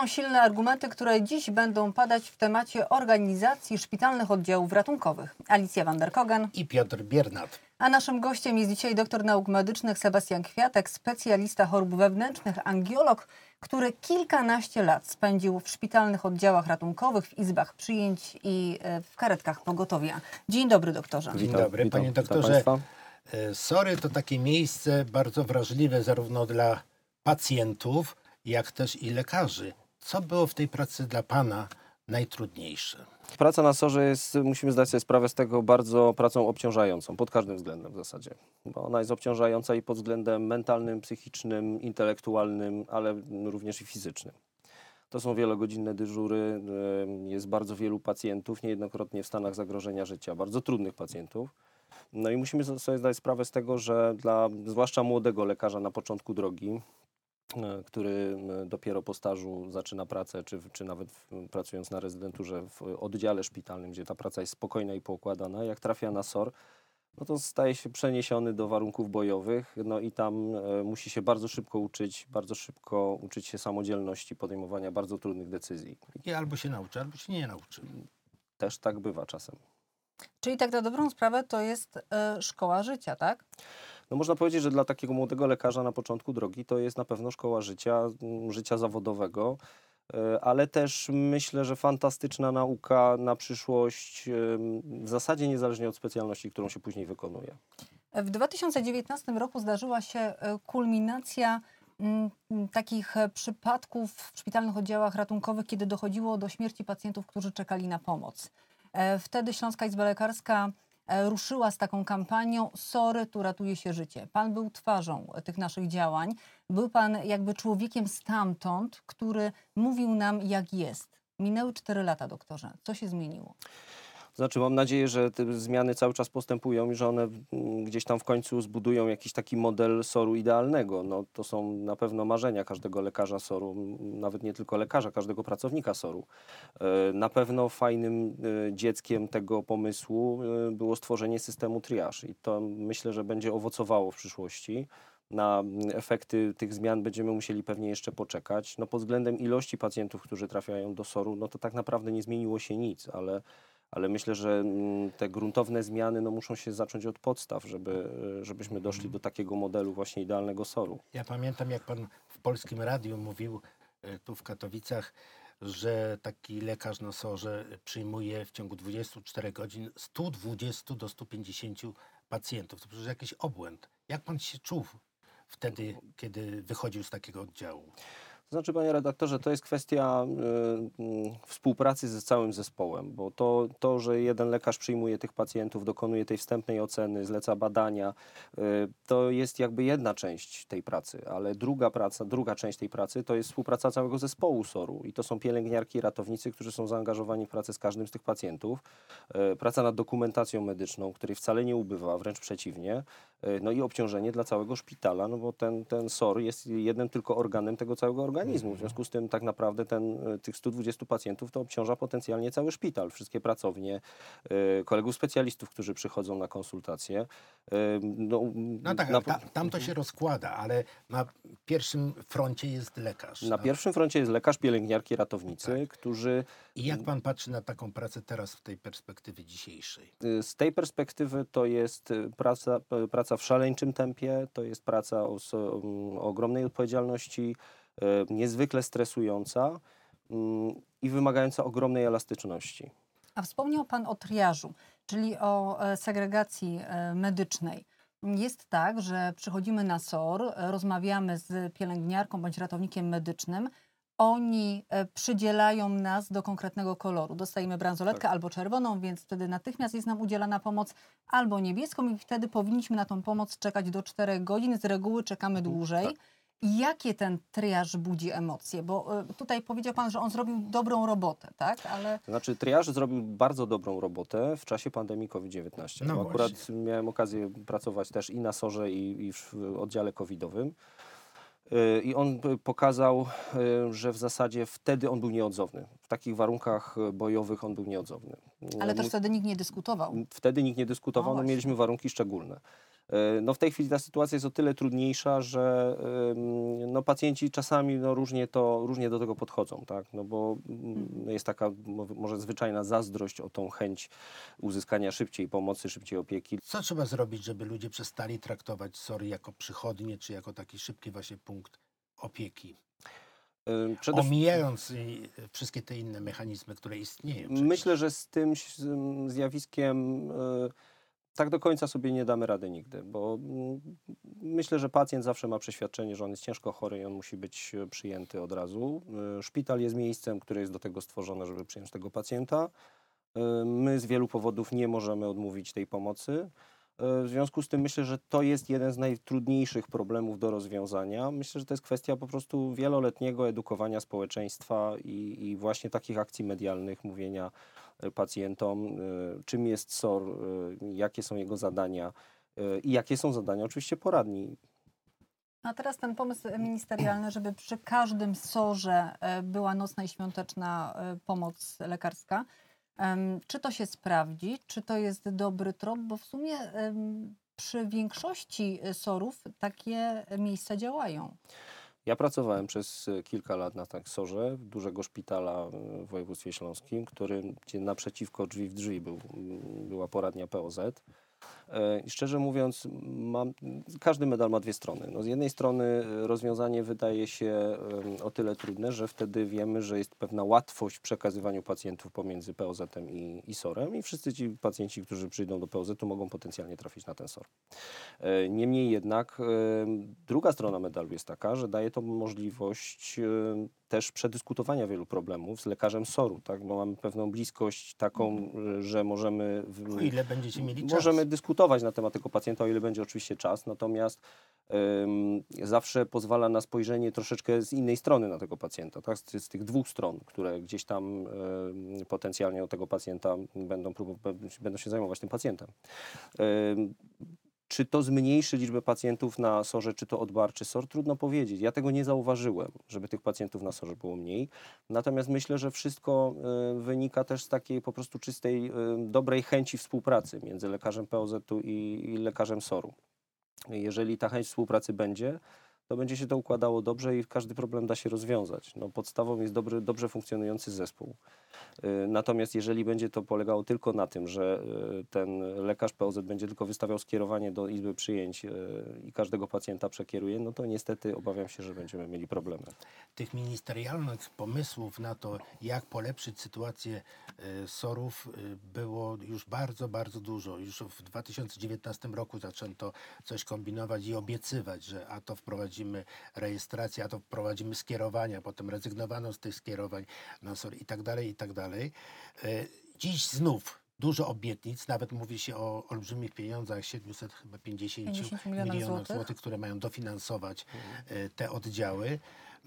są silne argumenty, które dziś będą padać w temacie organizacji szpitalnych oddziałów ratunkowych. Alicja van der Kogen. i Piotr Biernat. A naszym gościem jest dzisiaj doktor nauk medycznych Sebastian Kwiatek, specjalista chorób wewnętrznych, angiolog, który kilkanaście lat spędził w szpitalnych oddziałach ratunkowych, w izbach przyjęć i e, w karetkach pogotowia. Dzień dobry, doktorze. Dzień dobry, panie witam doktorze. państwa. E, SORY to takie miejsce bardzo wrażliwe zarówno dla pacjentów, jak też i lekarzy. Co było w tej pracy dla pana najtrudniejsze? Praca na sorze jest, musimy zdać sobie sprawę z tego, bardzo pracą obciążającą, pod każdym względem w zasadzie. Bo ona jest obciążająca i pod względem mentalnym, psychicznym, intelektualnym, ale również i fizycznym. To są wielogodzinne dyżury, jest bardzo wielu pacjentów, niejednokrotnie w stanach zagrożenia życia, bardzo trudnych pacjentów. No i musimy sobie zdać sprawę z tego, że dla zwłaszcza młodego lekarza na początku drogi, który m, dopiero po stażu zaczyna pracę, czy, czy nawet pracując na rezydenturze w oddziale szpitalnym, gdzie ta praca jest spokojna i poukładana, jak trafia na SOR, no to staje się przeniesiony do warunków bojowych, no i tam e, musi się bardzo szybko uczyć, bardzo szybko uczyć się samodzielności, podejmowania bardzo trudnych decyzji. I albo się nauczy, albo się nie nauczy. Też tak bywa czasem. Czyli tak na dobrą sprawę to jest e, szkoła życia, tak? No można powiedzieć, że dla takiego młodego lekarza na początku drogi to jest na pewno szkoła życia, mm, życia zawodowego, e, ale też myślę, że fantastyczna nauka na przyszłość, w zasadzie niezależnie od specjalności, którą się później wykonuje. W 2019 roku zdarzyła się e, kulminacja mm, m, takich e, przypadków w szpitalnych oddziałach ratunkowych, kiedy dochodziło do śmierci pacjentów, którzy czekali na pomoc. Wtedy Śląska Izba Lekarska ruszyła z taką kampanią Sorry, tu ratuje się życie. Pan był twarzą e, tych naszych działań. Był pan jakby człowiekiem stamtąd, który mówił nam jak jest. Minęły cztery lata, doktorze. Co się zmieniło? Znaczy, mam nadzieję, że te zmiany cały czas postępują i że one mm, gdzieś tam w końcu zbudują jakiś taki model SOR-u idealnego. No, to są na pewno marzenia każdego lekarza SOR-u, nawet nie tylko lekarza, każdego pracownika SOR-u. E, Na pewno fajnym e, dzieckiem tego pomysłu e, było stworzenie systemu triage i to myślę, że będzie owocowało w przyszłości. Na efekty tych zmian będziemy musieli pewnie jeszcze poczekać. No, pod względem ilości pacjentów, którzy trafiają do SOR-u, no to tak naprawdę nie zmieniło się nic, ale ale myślę, że mm, te gruntowne zmiany no, muszą się zacząć od podstaw, żeby, e, żebyśmy doszli do takiego modelu właśnie idealnego SOR-u. Ja pamiętam, jak pan w polskim radiu mówił e, tu w Katowicach, że taki lekarz na sorze przyjmuje w ciągu 24 godzin 120 do 150 pacjentów. To przecież jakiś obłęd. Jak pan się czuł wtedy, kiedy wychodził z takiego oddziału? To znaczy, panie redaktorze, to jest kwestia y, y, współpracy ze całym zespołem, bo to, to, że jeden lekarz przyjmuje tych pacjentów, dokonuje tej wstępnej oceny, zleca badania, y, to jest jakby jedna część tej pracy, ale druga praca, druga część tej pracy to jest współpraca całego zespołu SOR-u i to są pielęgniarki i ratownicy, którzy są zaangażowani w pracę z każdym z tych pacjentów. Y, praca nad dokumentacją medyczną, której wcale nie ubywa, wręcz przeciwnie. Y, No i obciążenie dla całego szpitala, no bo ten, ten SOR jest jednym tylko organem tego całego organizmu. W związku z tym tak naprawdę ten, y, tych 120 pacjentów to obciąża potencjalnie cały szpital, wszystkie pracownie, y, kolegów specjalistów, którzy przychodzą na konsultacje. No, No tak, na, ta, tam to się rozkłada, ale na pierwszym froncie jest lekarz. na no. pierwszym froncie jest lekarz, pielęgniarki, ratownicy, którzy I jak pan patrzy na taką pracę teraz w tej perspektywie dzisiejszej? Y, Z tej perspektywy to jest y, praca, p- praca w szaleńczym tempie, to jest praca o, o ogromnej odpowiedzialności, y, niezwykle stresująca mm, i wymagająca ogromnej elastyczności. A wspomniał Pan o triażu, czyli o e, segregacji e, medycznej. Jest tak, że przychodzimy na SOR, e, rozmawiamy z pielęgniarką bądź ratownikiem medycznym. Oni e, przydzielają nas do konkretnego koloru. Dostajemy bransoletkę Tak. albo czerwoną, więc wtedy natychmiast jest nam udzielana pomoc, albo niebieską i wtedy powinniśmy na tą pomoc czekać do 4 godzin. Z reguły czekamy dłużej. tak. I Jakie ten triaż budzi emocje? Bo e, tutaj powiedział Pan, że on zrobił dobrą robotę, tak? Ale To znaczy, triaż zrobił bardzo dobrą robotę w czasie pandemii COVID-19. No Akurat miałem okazję pracować też i na SOR-ze, i, i w oddziale covidowym. Y, I on pokazał, y, że w zasadzie wtedy on był nieodzowny. W takich warunkach y, bojowych on był nieodzowny. Ale też wtedy nikt nie dyskutował. Wtedy nikt nie dyskutował, No no mieliśmy warunki szczególne. E, No w tej chwili ta sytuacja jest o tyle trudniejsza, że no pacjenci czasami no różnie, to, różnie do tego podchodzą, tak? no bo mm, no jest taka mo- może zwyczajna zazdrość o tą chęć uzyskania szybciej pomocy, szybciej opieki. Co trzeba zrobić, żeby ludzie przestali traktować SOR jako przychodnie, czy jako taki szybki właśnie punkt opieki? Przede Omijając wszystkie te inne mechanizmy, które istnieją. przecież. Myślę, że z tym zjawiskiem y, tak do końca sobie nie damy rady nigdy, bo mm, myślę, że pacjent zawsze ma przeświadczenie, że on jest ciężko chory i on musi być e, przyjęty od razu. Y, Szpital jest miejscem, które jest do tego stworzone, żeby przyjąć tego pacjenta. Y, My z wielu powodów nie możemy odmówić tej pomocy. W związku z tym myślę, że to jest jeden z najtrudniejszych problemów do rozwiązania. Myślę, że to jest kwestia po prostu wieloletniego edukowania społeczeństwa i, i właśnie takich akcji medialnych, mówienia pacjentom, y, czym jest SOR, y, jakie są jego zadania y, i jakie są zadania oczywiście poradni. A teraz ten pomysł ministerialny, żeby przy każdym sorze była nocna i świąteczna pomoc lekarska. Czy to się sprawdzi? Czy to jest dobry trop? Bo w sumie przy większości sorów takie miejsca działają. Ja pracowałem przez y, kilka lat na taksorze dużego szpitala y, w województwie śląskim, który, gdzie naprzeciwko drzwi w drzwi był, była poradnia POZ. E, I szczerze mówiąc, mam, każdy medal ma dwie strony. No z jednej strony e, rozwiązanie wydaje się o tyle trudne, że wtedy wiemy, że jest pewna łatwość w przekazywaniu pacjentów pomiędzy POZ-em i, i SOR-em i wszyscy ci pacjenci, którzy przyjdą do POZ-u mogą potencjalnie trafić na ten SOR. E, Niemniej jednak druga strona medalu jest taka, że daje to możliwość też przedyskutowania wielu problemów z lekarzem SOR-u, tak? bo mamy pewną bliskość taką, e, że możemy... w- O ile będziecie mieli czas. Możemy dyskutować na temat tego pacjenta, o ile będzie oczywiście czas, natomiast ym, zawsze pozwala na spojrzenie troszeczkę z innej strony na tego pacjenta, tak? z, z tych dwóch stron, które gdzieś tam potencjalnie od tego pacjenta będą, próbować, będą się zajmować tym pacjentem. Ym, czy to zmniejszy liczbę pacjentów na SOR-ze, czy to odbarczy SOR? Trudno powiedzieć. Ja tego nie zauważyłem, żeby tych pacjentów na SOR-ze było mniej. Natomiast myślę, że wszystko y, wynika też z takiej po prostu czystej, y, dobrej chęci współpracy między lekarzem POZ-u i, i lekarzem SOR-u. Jeżeli ta chęć współpracy będzie, to będzie się to układało dobrze i każdy problem da się rozwiązać. No, podstawą jest dobry, dobrze funkcjonujący zespół. Y, Natomiast jeżeli będzie to polegało tylko na tym, że y, ten lekarz POZ będzie tylko wystawiał skierowanie do izby przyjęć y, i każdego pacjenta przekieruje, no to niestety obawiam się, że będziemy mieli problemy. tych ministerialnych pomysłów na to, jak polepszyć sytuację SOR-ów było już bardzo, bardzo dużo. Już w 2019 roku zaczęto coś kombinować i obiecywać, że a to wprowadzimy rejestrację, a to wprowadzimy skierowania, potem rezygnowano z tych skierowań na SOR i tak dalej, i tak dalej. E, Dziś znów dużo obietnic, nawet mówi się o olbrzymich pieniądzach, 750 50 milionów milionów złotych. złotych, które mają dofinansować e, te oddziały.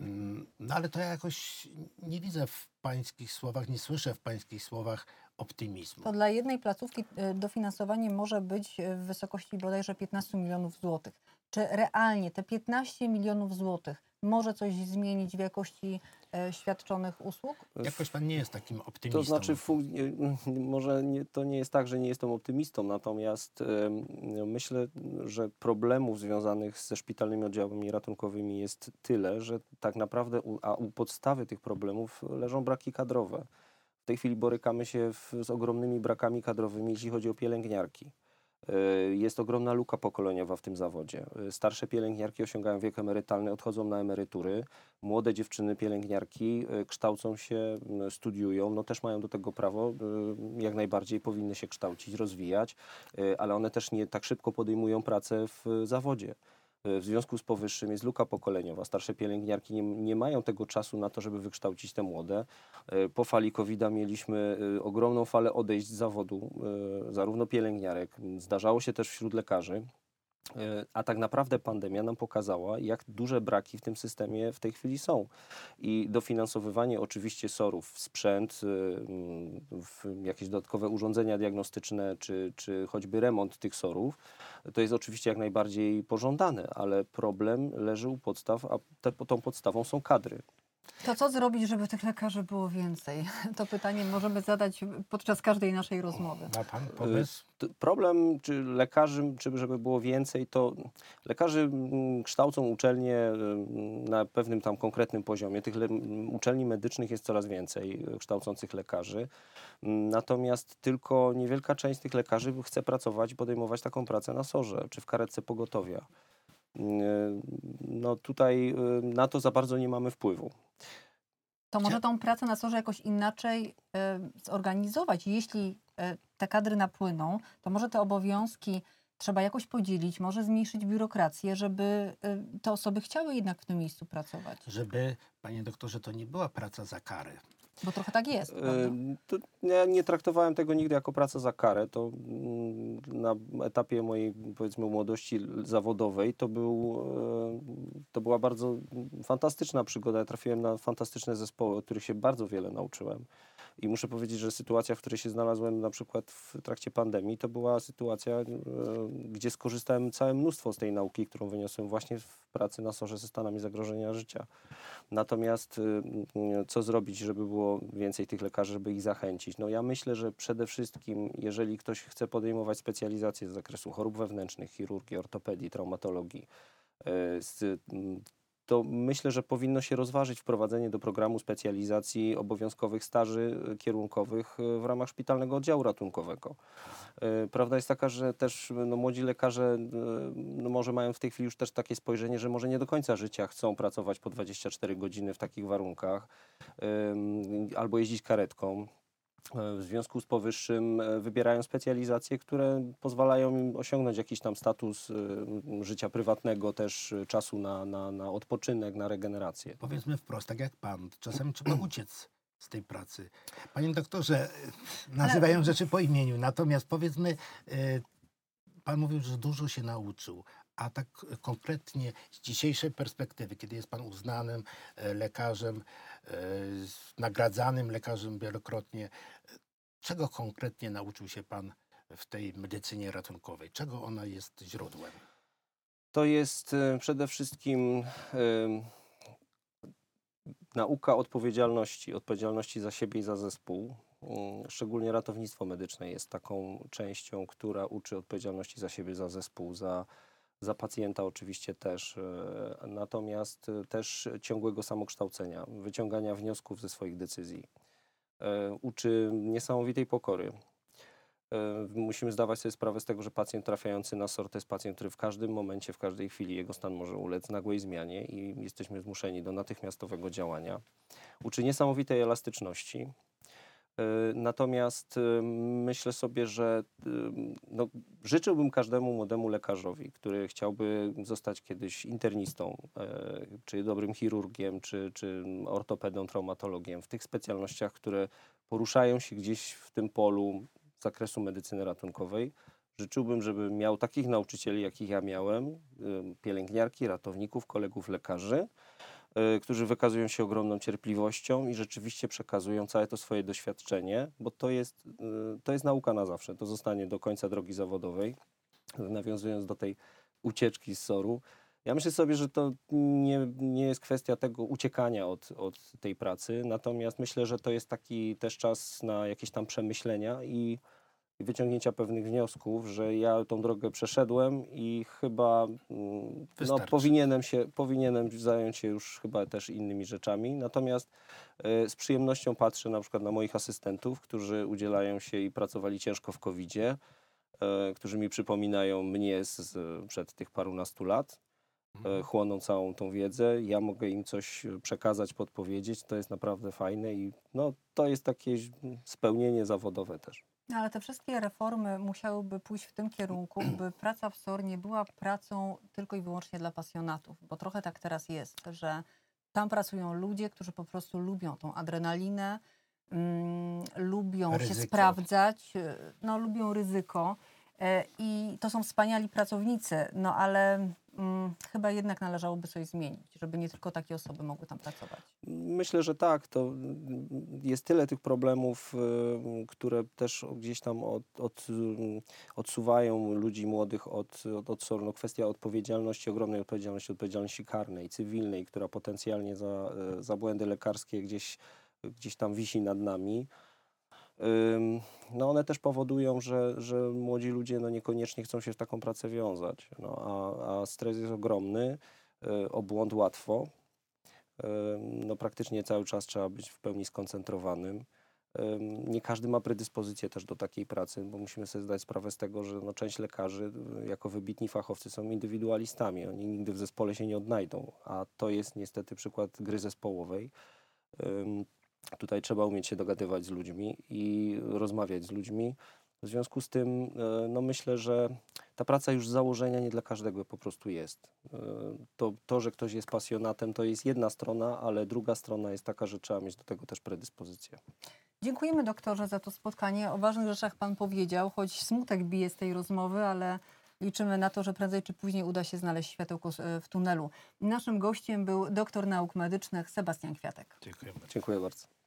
Mm, No ale to ja jakoś nie widzę w pańskich słowach, nie słyszę w pańskich słowach optymizmu. To dla jednej placówki e, dofinansowanie może być e, w wysokości bodajże 15 milionów złotych. Czy realnie te 15 milionów złotych może coś zmienić w jakości e, świadczonych usług? Jakoś pan nie jest takim optymistą. To znaczy, może nie, to nie jest tak, że nie jestem optymistą, natomiast em, myślę, że problemów związanych ze szpitalnymi oddziałami ratunkowymi jest tyle, że tak naprawdę u, a u podstawy tych problemów leżą braki kadrowe. W tej chwili borykamy się w, z ogromnymi brakami kadrowymi, jeśli chodzi o pielęgniarki. Y, Jest ogromna luka pokoleniowa w tym zawodzie. Y, Starsze pielęgniarki osiągają wiek emerytalny, odchodzą na emerytury. Młode dziewczyny pielęgniarki y, kształcą się, studiują, no też mają do tego prawo, jak najbardziej powinny się kształcić, rozwijać, ale one też nie tak szybko podejmują pracę w zawodzie. Y, W związku z powyższym jest luka pokoleniowa. Starsze pielęgniarki nie, nie mają tego czasu na to, żeby wykształcić te młode. Y, Po fali COVID-a mieliśmy y, ogromną falę odejść z zawodu, zarówno pielęgniarek, zdarzało się też wśród lekarzy. Y, A tak naprawdę pandemia nam pokazała, jak duże braki w tym systemie w tej chwili są. I dofinansowywanie oczywiście SOR-ów, sprzęt, y, mm, jakieś dodatkowe urządzenia diagnostyczne, czy, czy choćby remont tych SOR-ów, to jest oczywiście jak najbardziej pożądane, ale problem leży u podstaw, a te, tą podstawą są kadry. To co zrobić, żeby tych lekarzy było więcej? To pytanie możemy zadać podczas każdej naszej rozmowy. Ma pan pomysł? T- Problem, czy lekarzy, czy żeby było więcej, to lekarze mm, kształcą uczelnie mm, na pewnym tam konkretnym poziomie. Tych uczelni medycznych jest coraz więcej e, kształcących lekarzy. Mm, Natomiast tylko niewielka część tych lekarzy chce pracować i podejmować taką pracę na sorze czy w karetce pogotowia. Mm, No tutaj e, na to za bardzo nie mamy wpływu. To może tą pracę na sorze jakoś inaczej e, zorganizować. Jeśli te kadry napłyną, to może te obowiązki trzeba jakoś podzielić, może zmniejszyć biurokrację, żeby te osoby chciały jednak w tym miejscu pracować. Żeby, panie doktorze, to nie była praca za karę. Bo trochę tak jest. To ja nie traktowałem tego nigdy jako pracę za karę. To mm, na etapie mojej, powiedzmy, młodości zawodowej to, był, e, to była bardzo fantastyczna przygoda. Ja trafiłem na fantastyczne zespoły, od których się bardzo wiele nauczyłem. I muszę powiedzieć, że sytuacja, w której się znalazłem na przykład w trakcie pandemii, to była sytuacja, e, gdzie skorzystałem całe mnóstwo z tej nauki, którą wyniosłem właśnie w pracy na sorze ze stanami zagrożenia życia. Natomiast y, y, co zrobić, żeby było więcej tych lekarzy, żeby ich zachęcić? No ja myślę, że przede wszystkim, jeżeli ktoś chce podejmować specjalizację z zakresu chorób wewnętrznych, chirurgii, ortopedii, traumatologii, y, z, to myślę, że powinno się rozważyć wprowadzenie do programu specjalizacji obowiązkowych staży y, kierunkowych y, w ramach szpitalnego oddziału ratunkowego. Y, Prawda jest taka, że też no, młodzi lekarze no, może mają w tej chwili już też takie spojrzenie, że może nie do końca życia chcą pracować po 24 godziny w takich warunkach albo jeździć karetką. Y, W związku z powyższym y, wybierają specjalizacje, które pozwalają im osiągnąć jakiś tam status y, życia prywatnego, też czasu na, na, na odpoczynek, na regenerację. Powiedzmy wprost, tak jak pan, czasami trzeba uciec z tej pracy. Panie doktorze, nazywają rzeczy po imieniu, natomiast powiedzmy, pan mówił, że dużo się nauczył, a tak konkretnie z dzisiejszej perspektywy, kiedy jest pan uznanym e, lekarzem, e, nagradzanym lekarzem wielokrotnie, y, czego konkretnie nauczył się pan w tej medycynie ratunkowej? Czego ona jest źródłem? To jest przede wszystkim nauka odpowiedzialności, odpowiedzialności za siebie i za zespół. Ym, Szczególnie ratownictwo medyczne jest taką częścią, która uczy odpowiedzialności za siebie, za zespół, za, za pacjenta oczywiście też. y, Natomiast y, też ciągłego samokształcenia, wyciągania wniosków ze swoich decyzji. Y, Uczy niesamowitej pokory. E, Musimy zdawać sobie sprawę z tego, że pacjent trafiający na SOR to jest pacjent, który w każdym momencie, w każdej chwili jego stan może ulec nagłej zmianie i jesteśmy zmuszeni do natychmiastowego działania. Uczy niesamowitej elastyczności. E, Natomiast e, myślę sobie, że e, no, życzyłbym każdemu młodemu lekarzowi, który chciałby zostać kiedyś internistą, czy dobrym chirurgiem, czy, czy ortopedą, traumatologiem w tych specjalnościach, które poruszają się gdzieś w tym polu zakresu medycyny ratunkowej. Życzyłbym, żeby miał takich nauczycieli, jakich ja miałem, pielęgniarki, ratowników, kolegów lekarzy, którzy wykazują się ogromną cierpliwością i rzeczywiście przekazują całe to swoje doświadczenie, bo to jest, y, to jest nauka na zawsze. To zostanie do końca drogi zawodowej. Nawiązując do tej ucieczki z SOR-u, ja myślę sobie, że to nie, nie jest kwestia tego uciekania od, od tej pracy, natomiast myślę, że to jest taki też czas na jakieś tam przemyślenia i, i wyciągnięcia pewnych wniosków, że ja tą drogę przeszedłem i chyba mm, no, powinienem, się, powinienem zająć się już chyba też innymi rzeczami. Natomiast e, z przyjemnością patrzę na przykład na moich asystentów, którzy udzielają się i pracowali ciężko w COVID-zie, e, którzy mi przypominają mnie z, z przed tych parunastu lat e, chłoną całą tą wiedzę. Ja mogę im coś przekazać, podpowiedzieć. To jest naprawdę fajne i no, to jest takie spełnienie zawodowe też. No, Ale te wszystkie reformy musiałyby pójść w tym kierunku, by praca w SOR nie była pracą tylko i wyłącznie dla pasjonatów, bo trochę tak teraz jest, że tam pracują ludzie, którzy po prostu lubią tą adrenalinę, mm, lubią się Ryzyko. sprawdzać, y, no, lubią ryzyko. e, I to są wspaniali pracownicy, no ale mm, chyba jednak należałoby coś zmienić, żeby nie tylko takie osoby mogły tam pracować. Myślę, że tak. To jest tyle tych problemów, y, które też gdzieś tam od, od, y, odsuwają ludzi młodych od, od, od sortu. No, kwestia odpowiedzialności, ogromnej odpowiedzialności, odpowiedzialności karnej, cywilnej, która potencjalnie za, y, za błędy lekarskie gdzieś, gdzieś tam wisi nad nami. No one też powodują, że, że młodzi ludzie no niekoniecznie chcą się w taką pracę wiązać. No, a, a stres jest ogromny, y, o błąd łatwo. No praktycznie cały czas trzeba być w pełni skoncentrowanym. Ym, Nie każdy ma predyspozycję też do takiej pracy, bo musimy sobie zdać sprawę z tego, że no część lekarzy y, jako wybitni fachowcy są indywidualistami. Oni nigdy w zespole się nie odnajdą, a to jest niestety przykład gry zespołowej. Tutaj trzeba umieć się dogadywać z ludźmi i rozmawiać z ludźmi. W związku z tym e, no myślę, że ta praca już z założenia nie dla każdego po prostu jest. E, To, to, że ktoś jest pasjonatem, to jest jedna strona, ale druga strona jest taka, że trzeba mieć do tego też predyspozycję. Dziękujemy doktorze za to spotkanie. O ważnych rzeczach pan powiedział, choć smutek bije z tej rozmowy, ale liczymy na to, że prędzej czy później uda się znaleźć światełko e, w tunelu. Naszym gościem był doktor nauk medycznych Sebastian Kwiatek. Dziękuję bardzo. Dziękuję bardzo.